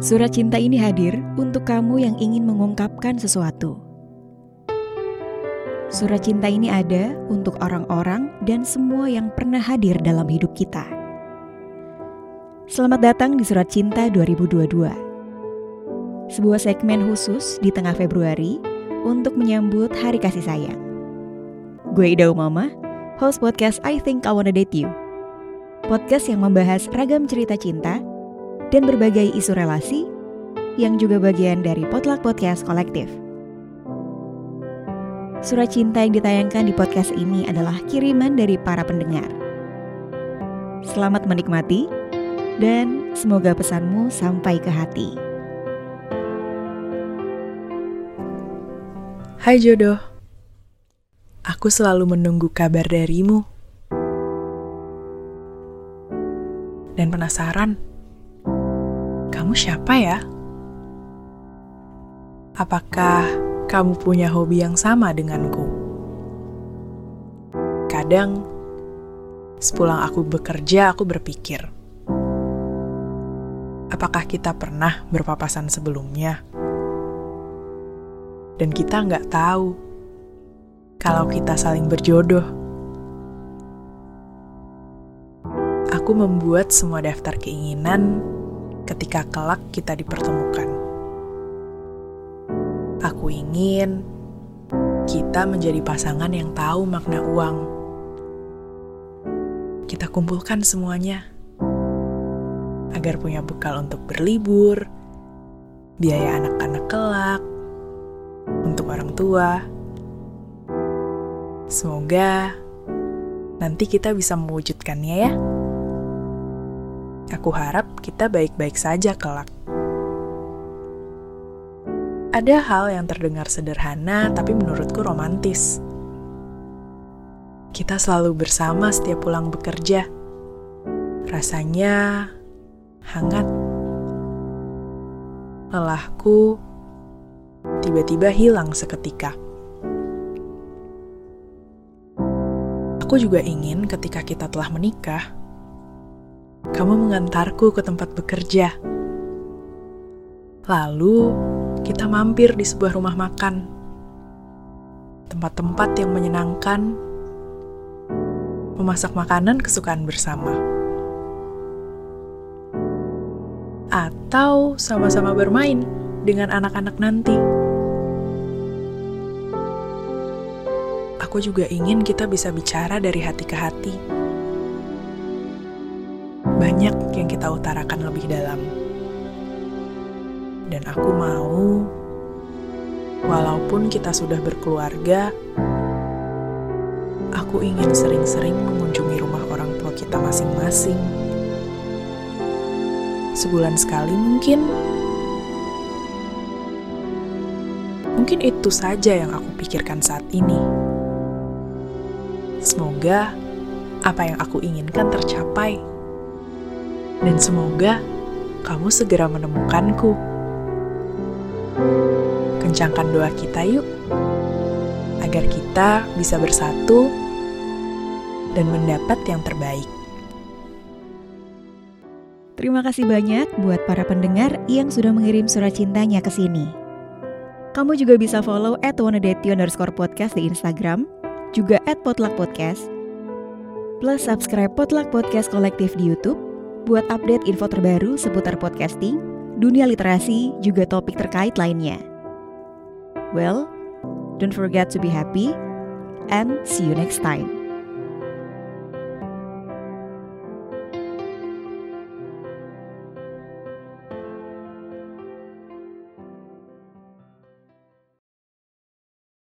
Surat cinta ini hadir untuk kamu yang ingin mengungkapkan sesuatu. Surat cinta ini ada untuk orang-orang dan semua yang pernah hadir dalam hidup kita. Selamat datang di Surat Cinta 2022. Sebuah segmen khusus di tengah Februari untuk menyambut Hari Kasih Sayang. Gue Ida Umama, host podcast I Think I Wanna Date You. Podcast yang membahas ragam cerita cinta dan berbagai isu relasi yang juga bagian dari Potluck Podcast Kolektif. Surat cinta yang ditayangkan di podcast ini adalah kiriman dari para pendengar. Selamat menikmati dan semoga pesanmu sampai ke hati. Hai jodoh, aku selalu menunggu kabar darimu. Dan penasaran, kamu siapa ya? Apakah kamu punya hobi yang sama denganku. Kadang, sepulang aku bekerja, aku berpikir, apakah kita pernah berpapasan sebelumnya? Dan kita nggak tahu kalau kita saling berjodoh. Aku membuat semua daftar keinginan ketika kelak kita dipertemukan. Aku ingin kita menjadi pasangan yang tahu makna uang. Kita kumpulkan semuanya agar punya bekal untuk berlibur, biaya anak-anak kelak, untuk orang tua. Semoga nanti kita bisa mewujudkannya ya. Aku harap kita baik-baik saja kelak. Ada hal yang terdengar sederhana, tapi menurutku romantis. Kita selalu bersama setiap pulang bekerja. Rasanya hangat. Lelahku tiba-tiba hilang seketika. Aku juga ingin ketika kita telah menikah, kamu mengantarku ke tempat bekerja. Lalu, kita mampir di sebuah rumah makan. Tempat-tempat yang menyenangkan, memasak makanan kesukaan bersama. Atau sama-sama bermain dengan anak-anak nanti. Aku juga ingin kita bisa bicara dari hati ke hati. Banyak yang kita utarakan lebih dalam dan aku mau, walaupun kita sudah berkeluarga, aku ingin sering-sering mengunjungi rumah orang tua kita masing-masing. Sebulan sekali mungkin. Mungkin itu saja yang aku pikirkan saat ini. Semoga apa yang aku inginkan tercapai. Dan semoga kamu segera menemukanku. Kencangkan doa kita yuk, agar kita bisa bersatu dan mendapat yang terbaik. Terima kasih banyak buat para pendengar yang sudah mengirim surat cintanya ke sini. Kamu juga bisa follow at underscore podcast di Instagram, juga at podcast, plus subscribe potluck podcast kolektif di Youtube buat update info terbaru seputar podcasting, dunia literasi, juga topik terkait lainnya. Well, don't forget to be happy and see you next time.